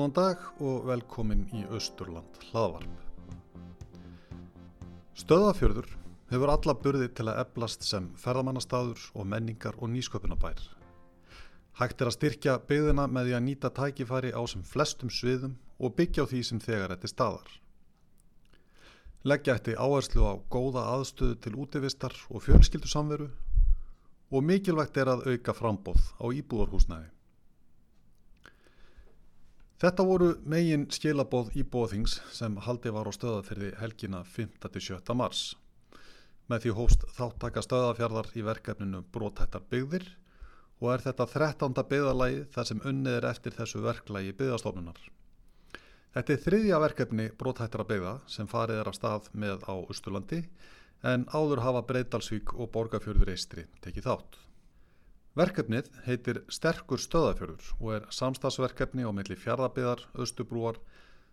Góðan dag og velkomin í Östurland hlaðvarp. Stöðafjörður hefur alla burði til að eblast sem ferðamannastaður og menningar og nýsköpunabær. Hægt er að styrkja byggðina með því að nýta tækifæri á sem flestum sviðum og byggja á því sem þegar þetta staðar. Leggja eftir áherslu á góða aðstöðu til útivistar og fjölskyldu samveru og mikilvægt er að auka frambóð á íbúðarhúsnæði. Þetta voru megin skilabóð íbúðings sem haldi var á stöðafyrði helgina 5.-7. mars. Með því hóst þáttaka stöðafjörðar í verkefninu Brótættar byggðir og er þetta 13. byggðalagi þar sem unnið er eftir þessu verklagi byggðastofnunar. Þetta er þriðja verkefni Brótættara byggða sem farið er af stað með á Östurlandi en áður hafa Breitalsvík og Borgafjörður Eistri tekið þátt. Verkefnið heitir Sterkur stöðafjörður og er samstagsverkefni á milli fjárðabiðar, Östubrúar,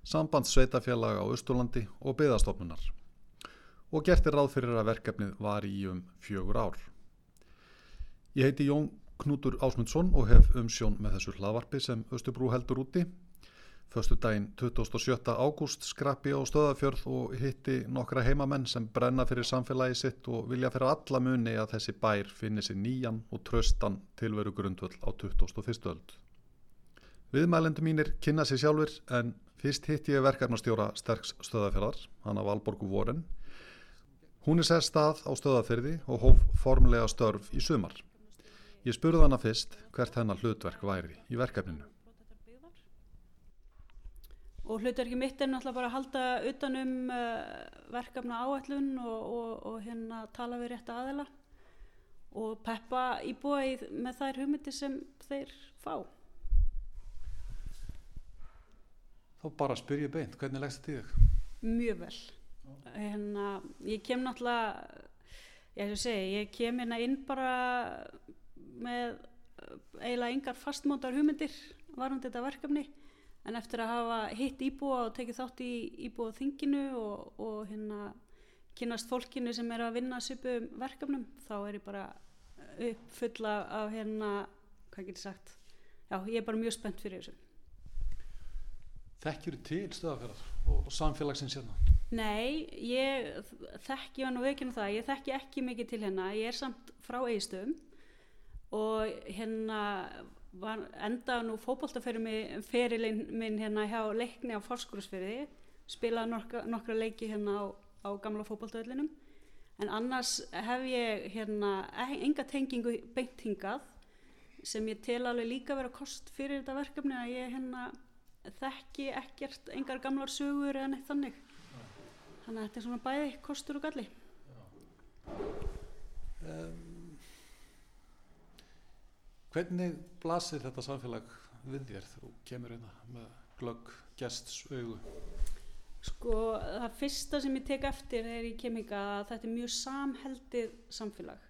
sambandsveitafélaga á Östurlandi og byðastofnunar og gert er ráð fyrir að verkefnið var í um fjögur ár. Ég heiti Jón Knútur Ásmundsson og hef umsjón með þessu hlaðvarpi sem Östubrú heldur úti. Föstu daginn 27. ágúst skrappi á stöðafjörð og hitti nokkra heimamenn sem brenna fyrir samfélagi sitt og vilja fyrir alla muni að þessi bær finni sér nýjan og tröstan tilveru grundvöld á 21. öld. Viðmælendu mínir kynna sér sjálfur en fyrst hitti ég verkefnastjóra sterks stöðafjörðar, hann af Valborgu Voren. Hún er sér stað á stöðafjörði og hóf formlega störf í sumar. Ég spurði hana fyrst hvert hennar hlutverk væri í verkefninu og hlutverki mitt er náttúrulega bara að halda utanum uh, verkefna áætlun og, og, og hérna tala við rétt aðila og peppa íbúið með þær hugmyndi sem þeir fá. Þá bara spyr ég beint, hvernig leggst þetta í þig? Mjög vel. Hérna, ég kem náttúrulega ég, segi, ég kem hérna inn bara með eiginlega yngar fastmóndar hugmyndir varandi þetta verkefni en eftir að hafa hitt íbúa og tekið þátt í íbúa þinginu og, og hérna kynast fólkinu sem er að vinna svipum verkefnum þá er ég bara uppfulla af hérna, hvað getur sagt? Já, ég er bara mjög spennt fyrir þessu. Þekkjur til stöðafjörðar og, og samfélagsins hérna? Nei, ég þekki hann og veikinu það, ég þekki ekki mikið til hérna, ég er samt frá eigistöðum og hérna enda nú fókbóltaferilinn minn hérna hjá leikni á Forskursfyrði spilaði nokkra, nokkra leiki hérna á, á gamla fókbóltaöllinum en annars hef ég hérna enga tengingu beint hingað sem ég tel alveg líka vera kost fyrir þetta verkefni að ég hérna þekki ekkert engar gamlar sögur eða neitt þannig. Þannig að þetta er svona bæði kostur og galli. Um Hvernig blasir þetta samfélag við þér? Þú kemur hérna með glögg, gests, augu? Sko það fyrsta sem ég tek eftir þegar ég kem hinga að þetta er mjög samheldið samfélag.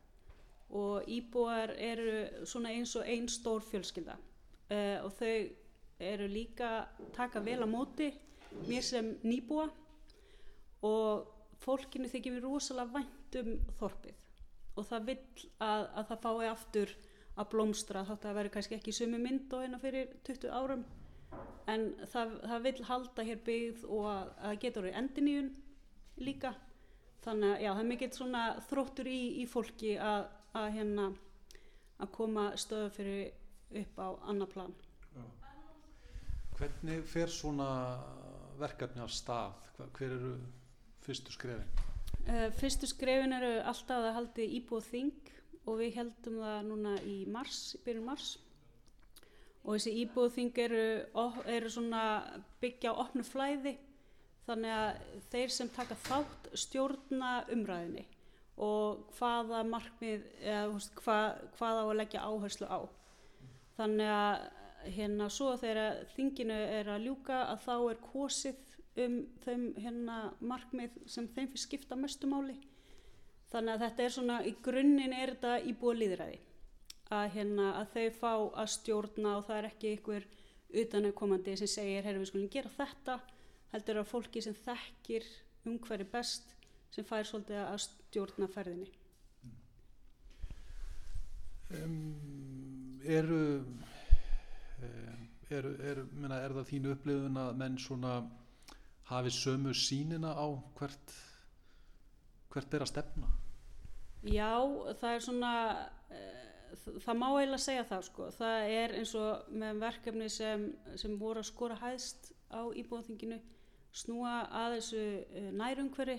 Og íbúar eru svona eins og einn stór fjölskylda. Uh, og þau eru líka taka vel á móti mér sem nýbúa. Og fólkinu þykir við rosalega vænt um þorpið. Og það vil að, að það fái aftur að blómstra þátt að veri kannski ekki sumi mynd og hérna fyrir 20 árum en það, það vil halda hér byggð og að það getur orðið endiníun líka þannig að já, það er mikill svona þróttur í, í fólki að, að hérna að koma stöðu fyrir upp á annar plan já. Hvernig fer svona verkefni á stað? Hver eru fyrstu skrefin? Uh, fyrstu skrefin eru alltaf að haldi íbúð þing og við heldum það núna í mars, byrjun mars. Og þessi íbúðþing eru, eru svona byggja á opnu flæði. Þannig að þeir sem taka þátt stjórna umræðinni og hvaða markmið eða hvað, hvað á að leggja áherslu á. Þannig að hérna svo þegar þinginu er að ljúka að þá er kosið um þeim hérna markmið sem þeim fyrir skipta mestumáli þannig að þetta er svona í grunninn er þetta í búið líðræði að, hérna, að þau fá að stjórna og það er ekki ykkur utanakomandi sem segir herru við skulum gera þetta heldur að fólki sem þekkir um hverju best sem fær svolítið að stjórna ferðinni. Um, Eru er, er, minna, er það þínu upplifun að menn svona hafi sömu sínina á hvert hvert er að stefna Já, það er svona, uh, það má eiginlega segja það sko. Það er eins og með verkefni sem, sem voru að skora hæðst á íbúðþinginu, snúa að þessu uh, nærumhverfi.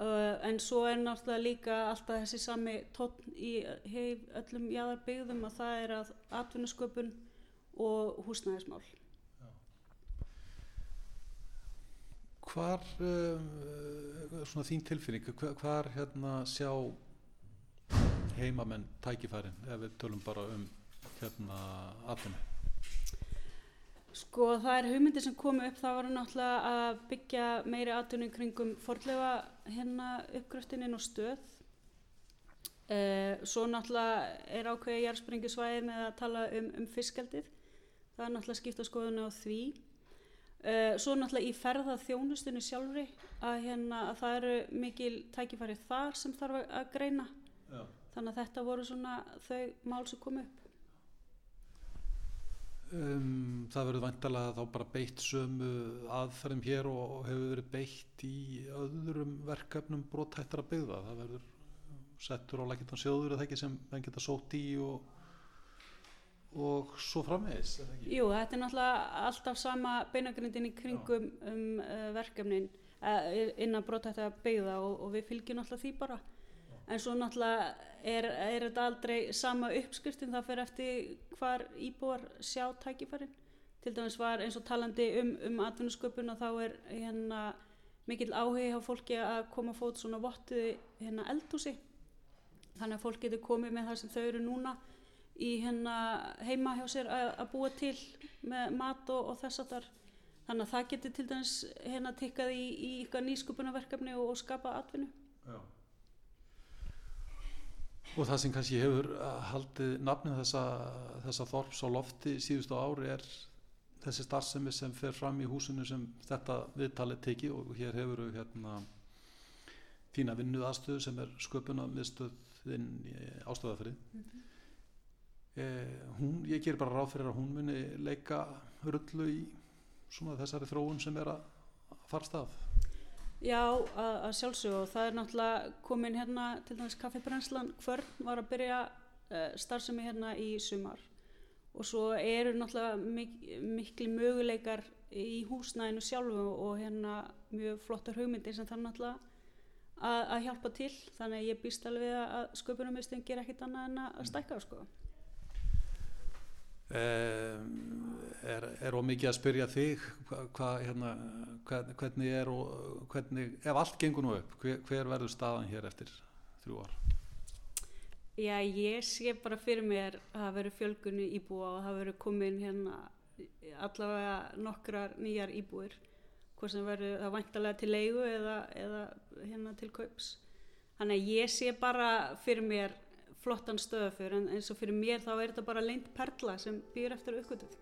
Uh, en svo er náttúrulega líka alltaf þessi sami tótt í heif öllum jáðarbyggðum að það er að atvinnusköpun og húsnæðismál. Hvar, um, svona þín tilfinning, hvar, hérna sjá heimamenn tækifærin ef við tölum bara um hérna atvinni? Sko það er hugmyndi sem komu upp, það var náttúrulega að byggja meiri atvinni kringum fordlega hérna uppgröftininn og stöð. Uh, svo náttúrulega er ákveðið jársprengisvæði með að tala um, um fiskaldið. Það er náttúrulega skipta skoðuna á því. Uh, svo náttúrulega í ferða þjónustunni sjálfri að, hérna, að það eru mikil tækifæri þar sem þarf að greina. Já. Þannig að þetta voru svona þau mál sem kom upp. Um, það verður vantalega þá bara beitt sömu aðferðum hér og hefur verið beitt í öðrum verkefnum brótættar að byggða. Það verður settur á lækitan sjóður eða ekki sem menn geta sótt í og, og svo framvegis. Jú, þetta er náttúrulega alltaf sama beinagrindin í kringum Já. um uh, verkefnin uh, innan brótættar að byggða og, og við fylgjum alltaf því bara. Já. En svo náttúrulega er, er þetta aldrei sama uppskriftin það fyrir eftir hvar íbúar sjá tækifærin til dæmis var eins og talandi um, um atvinnusköpun og þá er hérna mikill áhugi á fólki að koma fót svona vottuði hérna eldhúsi þannig að fólk getur komið með það sem þau eru núna í hérna heima hjá sér að, að búa til með mat og, og þess að þar þannig að það getur til dæmis hérna tikkað í, í ykkar nýsköpunarverkefni og, og skapa atvinnu Já Og það sem kannski hefur uh, haldið nafnið þessa, þessa þorps á lofti síðustu ári er þessi starfsemi sem fer fram í húsinu sem þetta viðtalið teki og hér hefur við hérna fína vinnuð aðstöðu sem er sköpuna miðstöðin ástöðafrið. Mm -hmm. Eh, hún, ég ger bara ráð fyrir að hún muni leika rullu í svona þessari þróun sem er að farst af. Já, að, að sjálfsög og það er náttúrulega komin hérna til dæmis kaffibrenslan hvern var að byrja uh, starfsemi hérna í sumar og svo eru náttúrulega mik miklu möguleikar í húsnæðinu sjálfu og hérna mjög flottar hugmyndir sem það náttúrulega að hjálpa til þannig að ég býst alveg að sköpunarmistin ger ekkit annað en að stækka sko. Er, er ómikið að spyrja þig hva, hérna, hvernig er og hvernig, ef allt gengur nú upp hver, hver verður staðan hér eftir þrjú ár? Já, ég sé bara fyrir mér að það verður fjölgunni íbúa og það verður komin hérna allavega nokkrar nýjar íbúir hvort sem verður það vantalega til leigu eða, eða hérna til kaups þannig að ég sé bara fyrir mér flottan stöðafur en eins og fyrir mér þá er þetta bara leint perla sem býr eftir aukvölduð.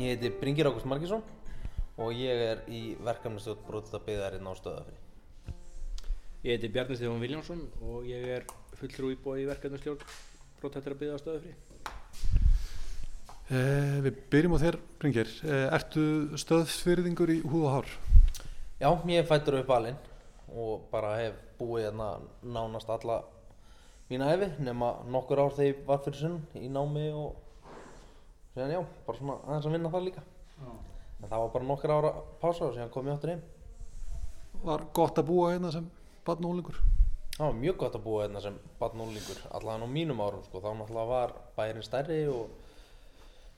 Ég heiti Bringir Ágúst Markísson og ég er í verkefnastjótt Bróðita byggðarinn á stöðafri. Ég heiti Bjarni Stefán Viljánsson og ég er fulltrú íbúið í verkefnastjótt byggðar á stöðafri. Eh, við byrjum á þér Bringir. Eh, ertu stöðsfyrðingur í húð og hár? Já, ég fættur upp alinn og bara hef búið hérna nánast alla mína hefi nema nokkur ár þegar ég var fyrir sunn í námi og séðan já, bara svona aðeins að vinna það líka já. en það var bara nokkur ára pása og séðan kom ég áttur heim Var gott að búa hérna sem badnúlingur? Það var mjög gott að búa hérna sem badnúlingur allavega á mínum árum sko, þá náttúrulega var bærin stærri og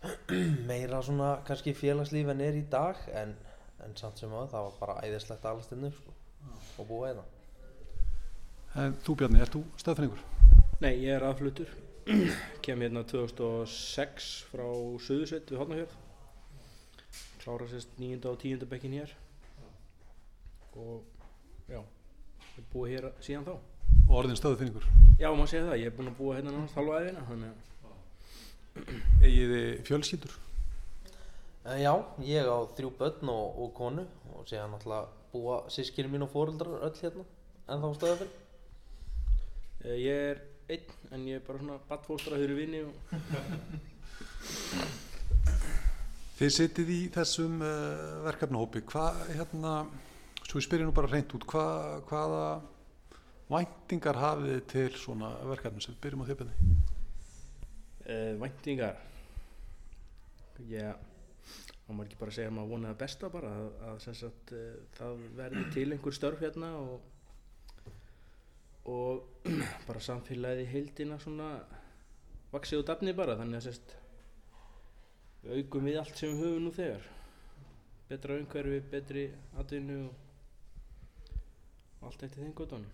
meira svona kannski félagslíf en er í dag en, en samt sem að það var bara æðislegt aðalstinn upp sko og búa eða en Þú Bjarni, ert þú stöðfenningur? Nei, ég er aðflutur kem hérna 2006 frá Suðursveit við Hortnafjörð klára sérst nýjunda og tíunda bekkin hér. Og já við búum hér síðan þá. Og orðin stöðfenningur? Já, maður segja það, ég hef búin að búa hérna náttúrulega halva aðeina þannig að Egið þið fjölskyldur? Uh, já, ég á þrjú börn og, og konu. Og að náttúrulega búa sískinu mín og fóröldrar öll hérna en þá stöða fyrir? Ég er einn en ég er bara svona badfóstra fyrir vinni og Þið sitið í þessum uh, verkefnahópi, hvað, hérna, svo ég spyrir nú bara reynd út, hva, hvaða væntingar hafið þið til svona verkefni sem við byrjum á byrni? uh, væntingar ég þá maður ekki bara segja að maður vonaði það besta bara að, að sagt uh, það verði til einhver störf hérna og og bara samfélagið í heildina svona vaksið og dafni bara þannig að sérst við aukum við allt sem við höfum nú þegar betra umhverfi, betri atvinnu og allt eftir þeim góðanum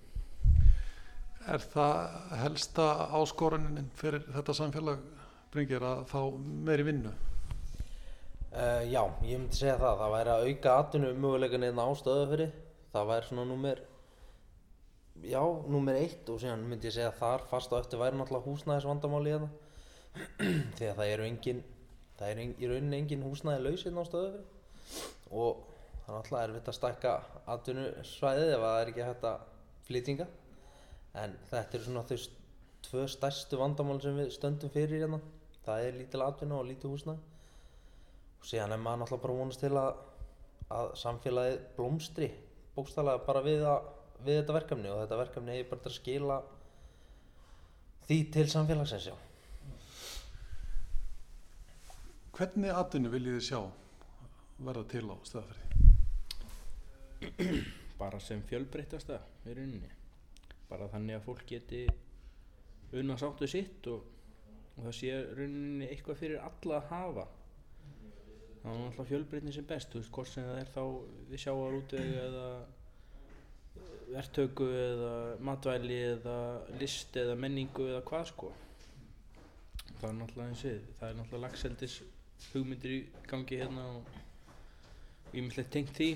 Er það helsta áskorunin fyrir þetta samfélag bringir að fá meiri vinnu? Uh, já, ég myndi segja það, það væri að auka atvinnu möguleikan einn á stöðafyrir, það væri svona númer, já, númer eitt og síðan myndi ég segja þar fast á eftir væri náttúrulega húsnæðisvandamáli hérna, því að það eru engin, það eru í rauninni engin húsnæði laus hérna á stöðafyrir og það er náttúrulega erfitt að stækka atvinnusvæðið ef það er ekki hægt að flytinga, en þetta eru svona þau tvö stærstu vandamál sem við stöndum fyrir hérna, það er lítil atvinna og lítið húsnæði og síðan er maður náttúrulega bara vonast til að, að samfélagið blómstri bókstæðlega bara við, að, við þetta verkefni og þetta verkefni er bara til að skila því til samfélagsins já. Hvernig atvinnu viljið þið sjá verða til á stöðafriði? bara sem fjölbreyttasta í rauninni bara þannig að fólk geti unna sáttu sitt og, og það sé rauninni eitthvað fyrir alla að hafa það er náttúrulega fjölbreytni sem best þú veist hvort sem það er þá við sjáum útvegu eða verktöku eða matvæli eða list eða menningu eða hvað sko. Það er náttúrulega eins við það er náttúrulega lagseldis hugmyndir í gangi hérna og ímyndilegt tengt því.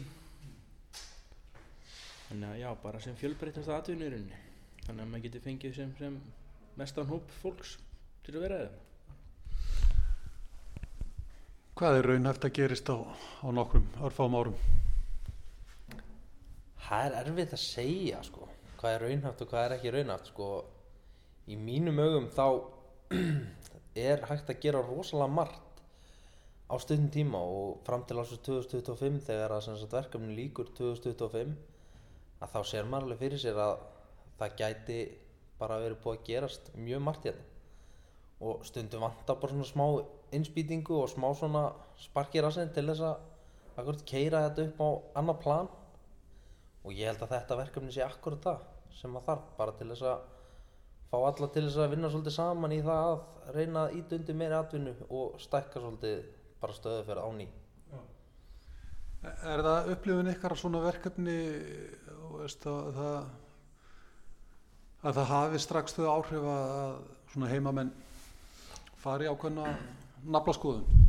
Þannig að já, bara sem fjölbreytast atvinnu í rauninni þannig að maður getur fengið sem, sem mestan hóp fólks til að vera eða Hvað er raunhæft að gerist á, á nokkrum örfáum árum? Það er erfitt að segja sko hvað er raunhæft og hvað er ekki raunhæft sko í mínum augum þá er hægt að gera rosalega margt á stundum tíma og fram til ásins 2025 þegar að verkefni líkur 2025 að þá sér maður alveg fyrir sér að það gæti bara verið búið að gerast mjög margt hérna og stundum vantar bara svona smá innspýtingu og smá svona sparkir að til þess að akkurat keira þetta upp á annað plan. Og ég held að þetta verkefni sé akkurat það sem að þarf bara til þess að fá alla til þess að vinna svolítið saman í það að reyna að íta undir meiri atvinnu og stækka svolítið bara stöðu fyrir áný Er það upplifun ykkar svona verkefni veist, að, það, að það hafi strax þau áhrif að svona heimamenn fari ákveðna naflaskoðun?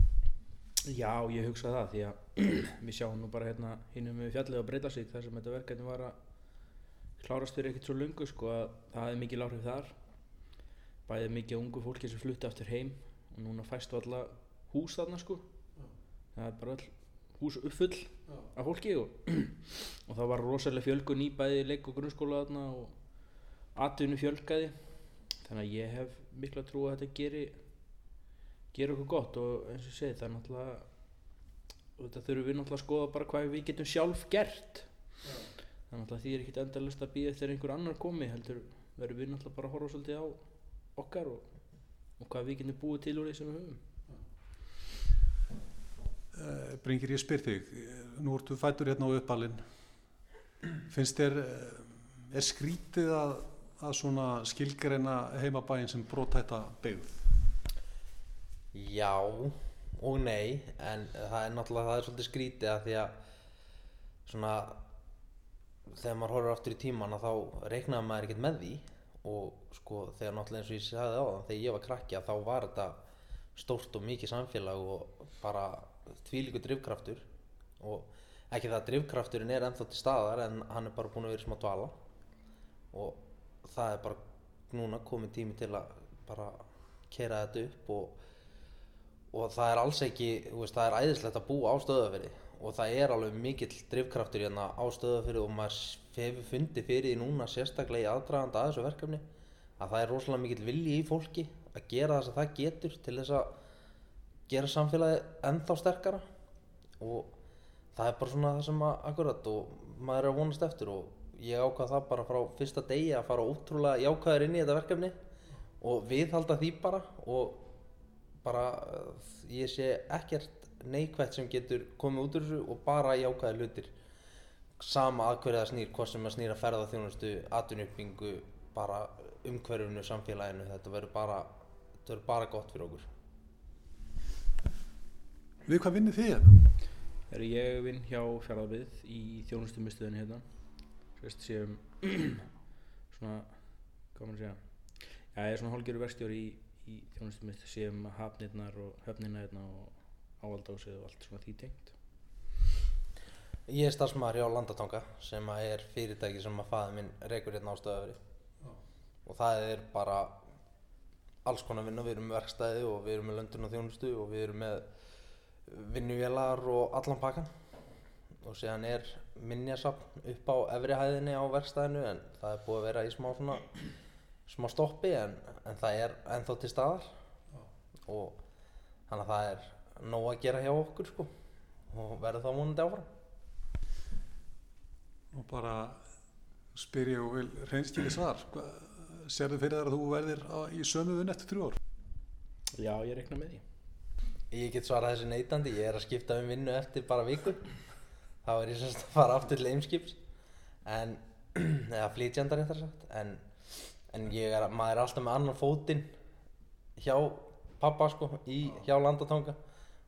Já, ég hugsa það því að við sjáum nú bara hérna hinnum við fjallið að breyta sig þar sem þetta verkefni var að klárast fyrir ekkert svo lungu sko að það hefði mikil áhrif þar. Bæðið mikið ungu fólki sem flutti aftur heim og núna fæstu alla hús þarna sko. Það er bara all hús uppfull af fólki og, og það var rosalega fjölgun í bæði leik og grunnskóla þarna og atvinnu fjölgaði þannig að ég hef mikla trú að þetta geri gera okkur gott og eins og ég segi það er náttúrulega og þetta þurfum við náttúrulega að skoða bara hvað við getum sjálf gert. Þannig að því er ekkit endalist að býða eftir einhver annar komi heldur verðum við náttúrulega bara að horfa svolítið á okkar og, og hvað við getum búið til úr því sem við höfum. Uh, Bringir ég spyr þig, eh, nú ertu fættur hérna á uppalinn, finnst þér, eh, er skrítið að, að svona skilgreina heimabæin sem brotætta byggð? Já og nei en það er náttúrulega það er svolítið skrítið að því að svona þegar maður horfir aftur í tíman þá reiknaði maður ekkert með því og sko þegar náttúrulega eins og ég sagði á það þegar ég var krakki að þá var þetta stórt og mikið samfélag og bara þvílíku drifkraftur og ekki það að drifkrafturinn er ennþá til staðar en hann er bara búin að vera smá dvala og það er bara núna komið tími til að bara kera þetta upp og og það er alls ekki, veist, það er æðislegt að búa á stöðafyrði og það er alveg mikill drifkraftur hérna á stöðafyrði og maður hefur fundið fyrir því núna sérstaklega í aðdraganda að þessu verkefni að það er rosalega mikill vilji í fólki að gera það sem það getur til þess að gera samfélagið ennþá sterkara. Og það er bara svona það sem að akkurat og maður er að vonast eftir og ég ákvað það bara frá fyrsta degi að fara ótrúlega jákvæður inn í þetta verkefni og viðhalda því bara og bara ég sé ekkert neikvægt sem getur komið út úr þessu og bara jákvæðir hlutir. Sama að hverju það snýr, hvort sem að snýra ferðarþjónustu, atvinnuppbyngu bara umhverfinu, samfélaginu þetta verður bara, þetta verður bara gott fyrir okkur. Við hvað vinnir þið hérna? Er ég vinn hjá fjárðarbið í þjónustumistuðinu hérna. Sérst séum svona, hvað að segja. Já, ég er svona hálfgerður verkstjóri í, í þjónustumistu séum hafnirnar og höfnina hérna og áaldásið og allt svona því tengt. Ég er starfsmæður hjá Landatanga sem að er fyrirtæki sem að faði minn reykur hérna á stöðafri og það er bara alls konar vinna, við erum með verkstæði og við erum með löndun og þjónustu og við erum með vinnuvélar og allan pakkan og síðan er minjasafn upp á efri hæðinni á verkstæðinu en það er búið að vera í smá svona smá stoppi en, en það er ennþá til staðar. Og þannig að það er nóg að gera hjá okkur sko. Og verður þá vonandi áfram. Og bara spyr ég og vil reynskili svar. Serðu fyrir þar að þú verðir á, í sömu vinn eftir þrjú ár? Já, ég reikna með því. Ég get svarað þessu neitandi, ég er að skipta um vinnu eftir bara viku. Þá er ég semst að fara aftur til Eimskips. En, eða flytjandar eftir sagt. En, en er, maður er alltaf með annan fótinn hjá pappa sko, í, hjá Landatanga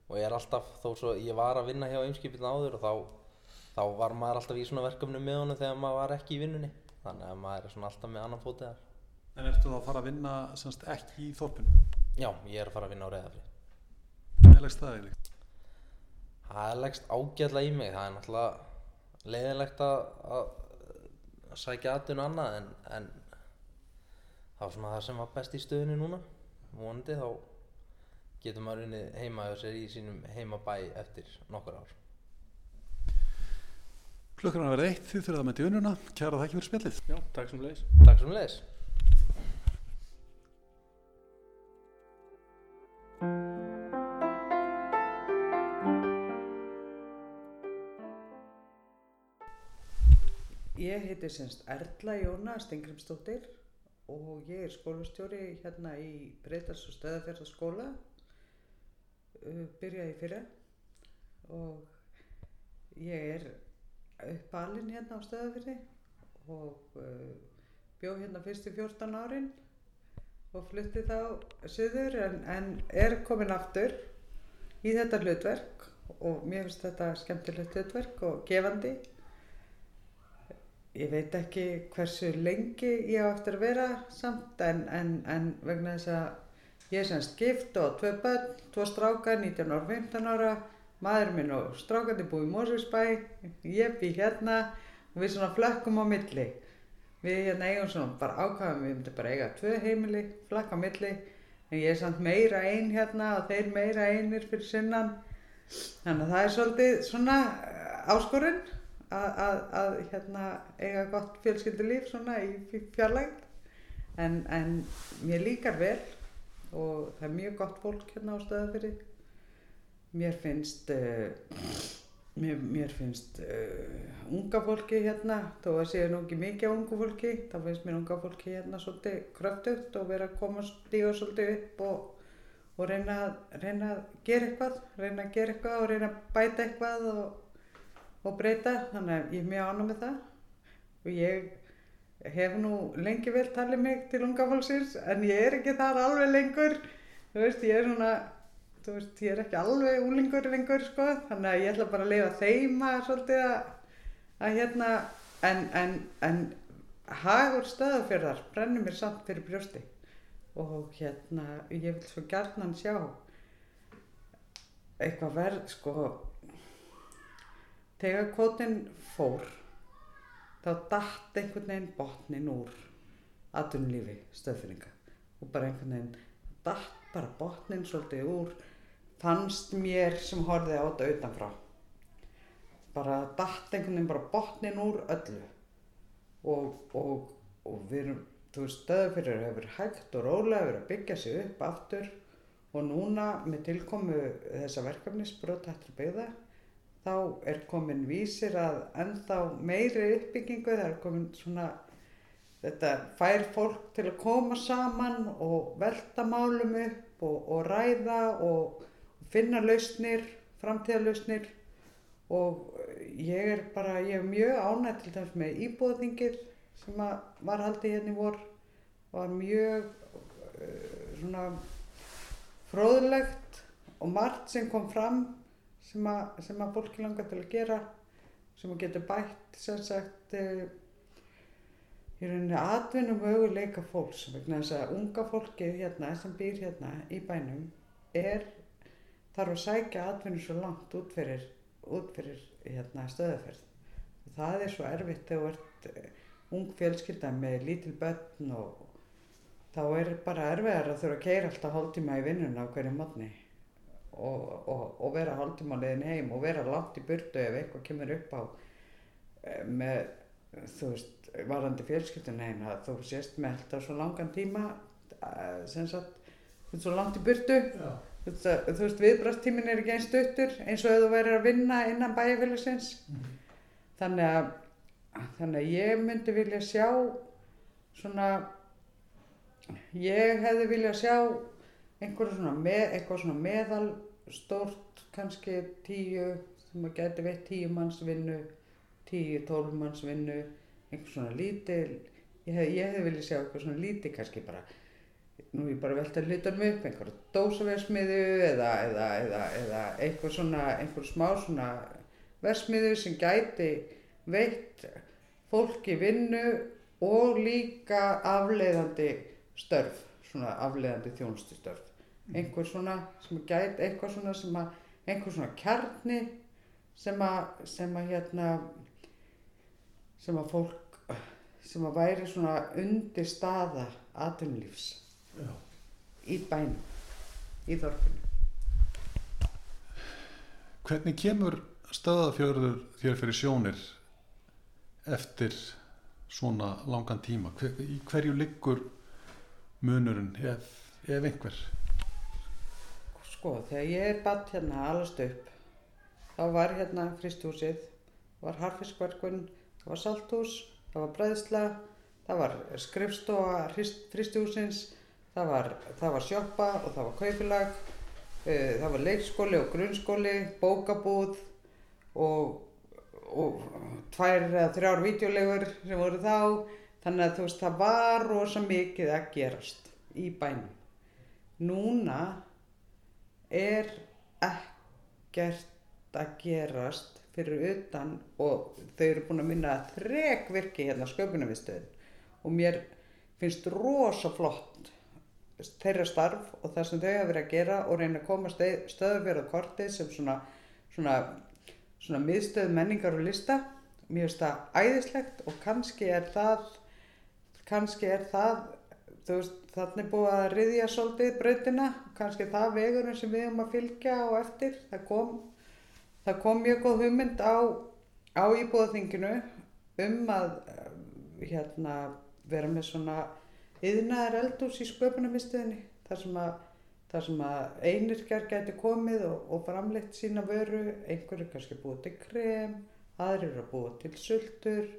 og ég er alltaf, þó svo ég var að vinna hjá Eimskipin áður og þá, þá var maður alltaf í svona verkefnum með honum þegar maður var ekki í vinnunni. Þannig að maður er svona alltaf með annan fótið þar. En ertu þá að fara að vinna semst ekki í þorpinu? Já, ég er að fara að vinna á reyðafri Meðlegst það eiginlega? Það leggst ágætlega í mig, það er náttúrulega leiðilegt að, að sækja aðdun annað en, en það var svona það sem var best í stöðunni núna. Vonandi þá getur maður unnið heima hjá sér í sínum heimabæ eftir nokkur ár. Klukkan að vera eitt, þið þurfið að mæta í vinnuna. Kæra þakki fyrir spjallið. Já, takk sem leiðis Takk sem leiðis Ég heiti semst Erla Jóna Stengrimsdóttir og ég er skólastjóri hérna í Breytars og Stöðafjörðarskóla uh, byrjaði í fyrra. Og ég er uppalinn hérna á Stöðafjörði og uh, bjó hérna fyrstu 14 árin og flutti þá söður en, en er komin aftur í þetta hlutverk og mér finnst þetta skemmtilegt hlutverk og gefandi Ég veit ekki hversu lengi ég á eftir að vera samt en, en, en vegna þess að ég er semst gift og tvö börn, tvo strákar, 19 ára, 15 ára, maður minn og strákandi búið í Mórsvíksbæ, ég bý hérna og við svona flökkum á milli. Við hérna eigum svona bara ákvæðum, við myndum bara eiga tvö heimili, flakk á milli, en ég er samt meira einn hérna og þeir meira einir fyrir sinnan. Þannig að það er svolítið svona eh, áskorun að, að, að hérna, eiga gott fjölskyldulíf svona í fjarlægð. En, en mér líkar vel og það er mjög gott fólk hérna á stöðafyrir mér finnst uh, mér, mér finnst uh, unga fólki hérna þó að séu nú ekki mikið ungu fólki þá finnst mér unga fólki hérna svolítið kröftugt og vera að koma stíga svolítið upp og, og reyna, reyna að gera eitthvað reyna að gera eitthvað og reyna að bæta eitthvað og og breyta þannig að ég er mjög ánum með það. Og ég hef nú lengi vel talið mig til unga fólksins en ég er ekki þar alveg lengur. Þú veist ég er svona þú veist ég er ekki alveg úlingur lengur sko þannig að ég ætla bara að lifa þeima svolítið að, að hérna en, en, en hagur stöðafjörðar brennir mér samt fyrir brjósti. Og hérna ég vil svo gærnan sjá eitthvað verð sko þegar kvotinn fór þá dætt einhvern veginn botnin úr aðunlífi stöðfinninga og bara einhvern veginn dætt bara botnin svolítið úr fannst mér sem horfið á þetta utanfrá. Bara dætt einhvern veginn bara botnin úr öllu. Og, og, og við erum þú veist, stöðafyrir hefur hægt og rólega verið að byggja sig upp aftur. Og núna með tilkomu þessa verkefnis brotættur byggða þá er komin vísir að ennþá meiri uppbyggingu, það er komin svona þetta fær fólk til að koma saman og velta málum upp og, og ræða og finna lausnir, framtíðalausnir og ég er bara, ég er mjög ánægt til dæmis með íbúðingir sem var haldið hérna í vor. Var mjög uh, svona fróðlegt og margt sem kom fram sem að, að fólki langar til að gera sem að getur bætt sem sagt uh, í rauninni atvinnum möguleika fólks vegna þess að unga fólkið hérna sem býr hérna í bænum er þarf að sækja atvinnu svo langt út fyrir, út fyrir hérna, stöðaferð. Það er svo erfitt þegar þú ert eh, ung fjölskylda með lítil börn og þá er bara erfiðar að þurfa að keira alltaf hálftíma í vinnuna á hverju mótni og, og, og vera hálftíma leðin heim og vera langt í burtu ef eitthvað kemur upp á eh, með, þú veist, varandi fjölskyldun heim að þú sést með alltaf svo langan tíma eh, sem sagt, þú veist, svo langt í burtu. Já. þú veist, veist viðbrastímin er ekki einn stuttur eins og ef þú værir að vinna innan bæjarfélagsins. Þannig að þannig að ég myndi vilja sjá svona ég hefði vilja sjá einhverju svona, með, svona meðal stórt kannski tíu sem að geti veitt tíu manns vinnu tíu, tólf manns vinnu einhver svona lítil ég hefði, ég hefði vilja sjá eitthvað svona lítil kannski bara nú ég bara velt að hluta um upp einhverja dósaversmiðu eða, eða, eða, eða einhver svona einhver smá svona versmiðu sem gæti veitt fólki vinnu og líka afleiðandi störf, svona afleiðandi þjónustustörf. Einhver svona sem gæti, eitthvað svona sem að, einhver svona kjarni sem að, sem að hérna, sem að fólk, sem að væri svona undir staða atvinnulífs Já. í bænum, í þorfinu. Hvernig kemur stöðafjörður þér fyrir sjónir eftir svona langan tíma? Hver, í hverju liggur munurinn ef, ef einhver? Sko, þegar ég er batt hérna alast upp, þá var hérna fristúsið, var harfiskverkun, það var salthús, það var bræðsla, það var skrifstofa fristúsins, það var, það var sjoppa og það var kaupilag, uh, það var leikskóli og grunnskóli, bókabúð og, og tvær eða þrjár vídeolegur sem voru þá, þannig að þú veist, það var rosa mikið að gerast í bænum. Núna er ekkert að gerast fyrir utan og þau eru búin að minna þrek virki hérna sköpunarviðstöðin og mér finnst rosa flott þeirra starf og það sem þau hafa verið að gera og reyna að koma stöðafjörða kortið sem svona, svona, svona miðstöð menningar og lista. Mér finnst það æðislegt og kannski er það kannski er það þú veist, þannig búið að riðja svolítið brautina, kannski það vegurinn sem við höfum að fylgja á eftir. Það kom, það kom mjög góð hugmynd á, á íbúðaþinginu um að eh, hérna vera með svona yðnaðar eldús í sköpunarmistuðinni þar sem að að einirkjar gæti komið og, og framleitt sína vöru. Einhverju kannski búið til krem aðrir eru að búið til sultur.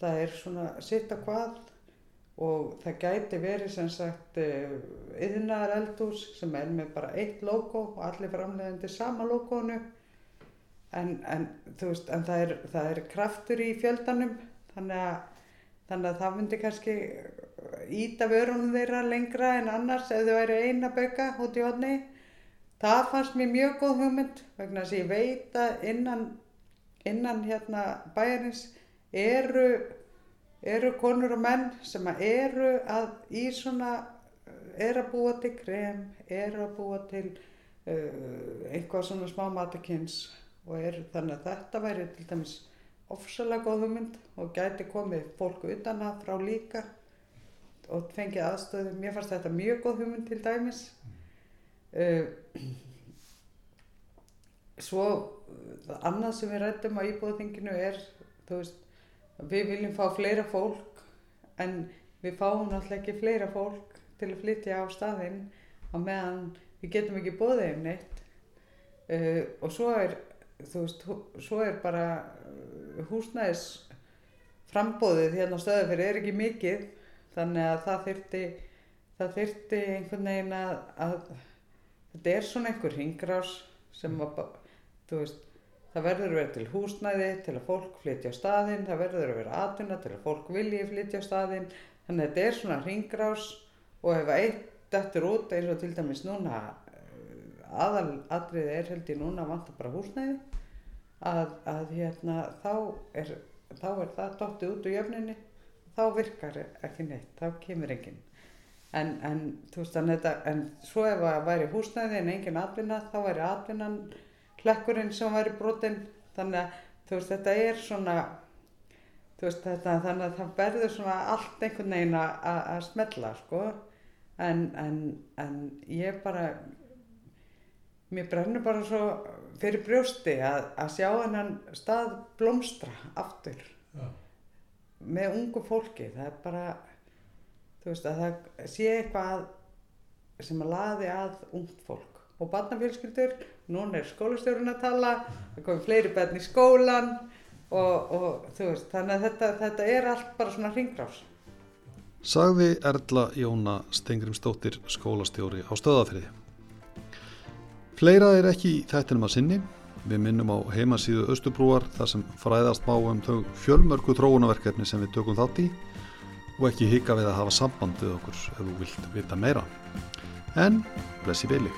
Það er svona sitt að hvað og það gæti verið sem sagt yðnaðar eldús sem er með bara eitt logo og allir framleiðandi sama logoinu. En, en, veist, en það, er, það er kraftur í fjöldanum. Þannig að, þannig að það myndi kannski íta vörunum þeirra lengra en annars ef þau væri eina bauka út í hodni það fannst mér mjög góð hugmynd vegna þess að ég veit að innan, innan hérna bæjarins eru eru konur og menn sem að eru að í svona eru að búa til krem, eru að búa til uh, eitthvað svona smá matakins og eru þannig að þetta væri til dæmis ofsalega góð hugmynd og gæti komið fólk utan að frá líka og fengið aðstöðu. Mér fannst þetta mjög góð hugmynd til dæmis. Uh, svo annað sem við rættum á íbúðinginu er, þú veist, við viljum fá fleira fólk en við fáum náttúrulega ekki fleira fólk til að flytja á staðinn á meðan við getum ekki bóðið um neitt. Uh, og svo er veist, svo er bara uh, húsnæðis frambóðið hérna á stöðafyrir er ekki mikið þannig að það þyrfti það þyrfti einhvern veginn að, að þetta er svona einhver ringrás sem var þú veist það verður að vera til húsnæði til að fólk flytja á staðinn, það verður að vera atvinna til að fólk vilji flytja á staðinn. Þannig að þetta er svona ringrás og ef eitt dettur út eins og til dæmis núna aðal atriði er held ég núna að vanta bara húsnæði að, að hérna þá er, þá er það dottið út úr jöfninni þá virkar ekki neitt, þá kemur enginn. En, en veist þannig þetta en svo ef að væri húsnæði en engin atvinna þá væri atvinnan hlekkurinn sem væri brotinn. Þannig að þú veist þetta er svona þú veist þetta þannig að það verður svona allt einhvern veginn að, smella sko. En, en, en ég bara mér brennur bara svo fyrir brjósti að, að sjá hennan stað blómstra aftur Já. með ungu fólki. Það er bara þú veist að það sé eitthvað sem að laði að ungt fólk og barnafjölskyldur, núna er skólastjórun að tala, það komið fleiri börn í skólan og, og veist, þannig að þetta, þetta er allt bara svona hringrás. Sagði Erla Jóna Stengrimsdóttir skólastjóri á stöðafriði. Fleira er ekki í þættinum að sinni. Við minnum á heimasíðu Östubrúar þar sem fræðast má um þau fjölmörgu þróunarverkefni sem við tökum þátt í og ekki hika við að hafa samband við okkur ef þú vilt vita meira. En blessi Vili.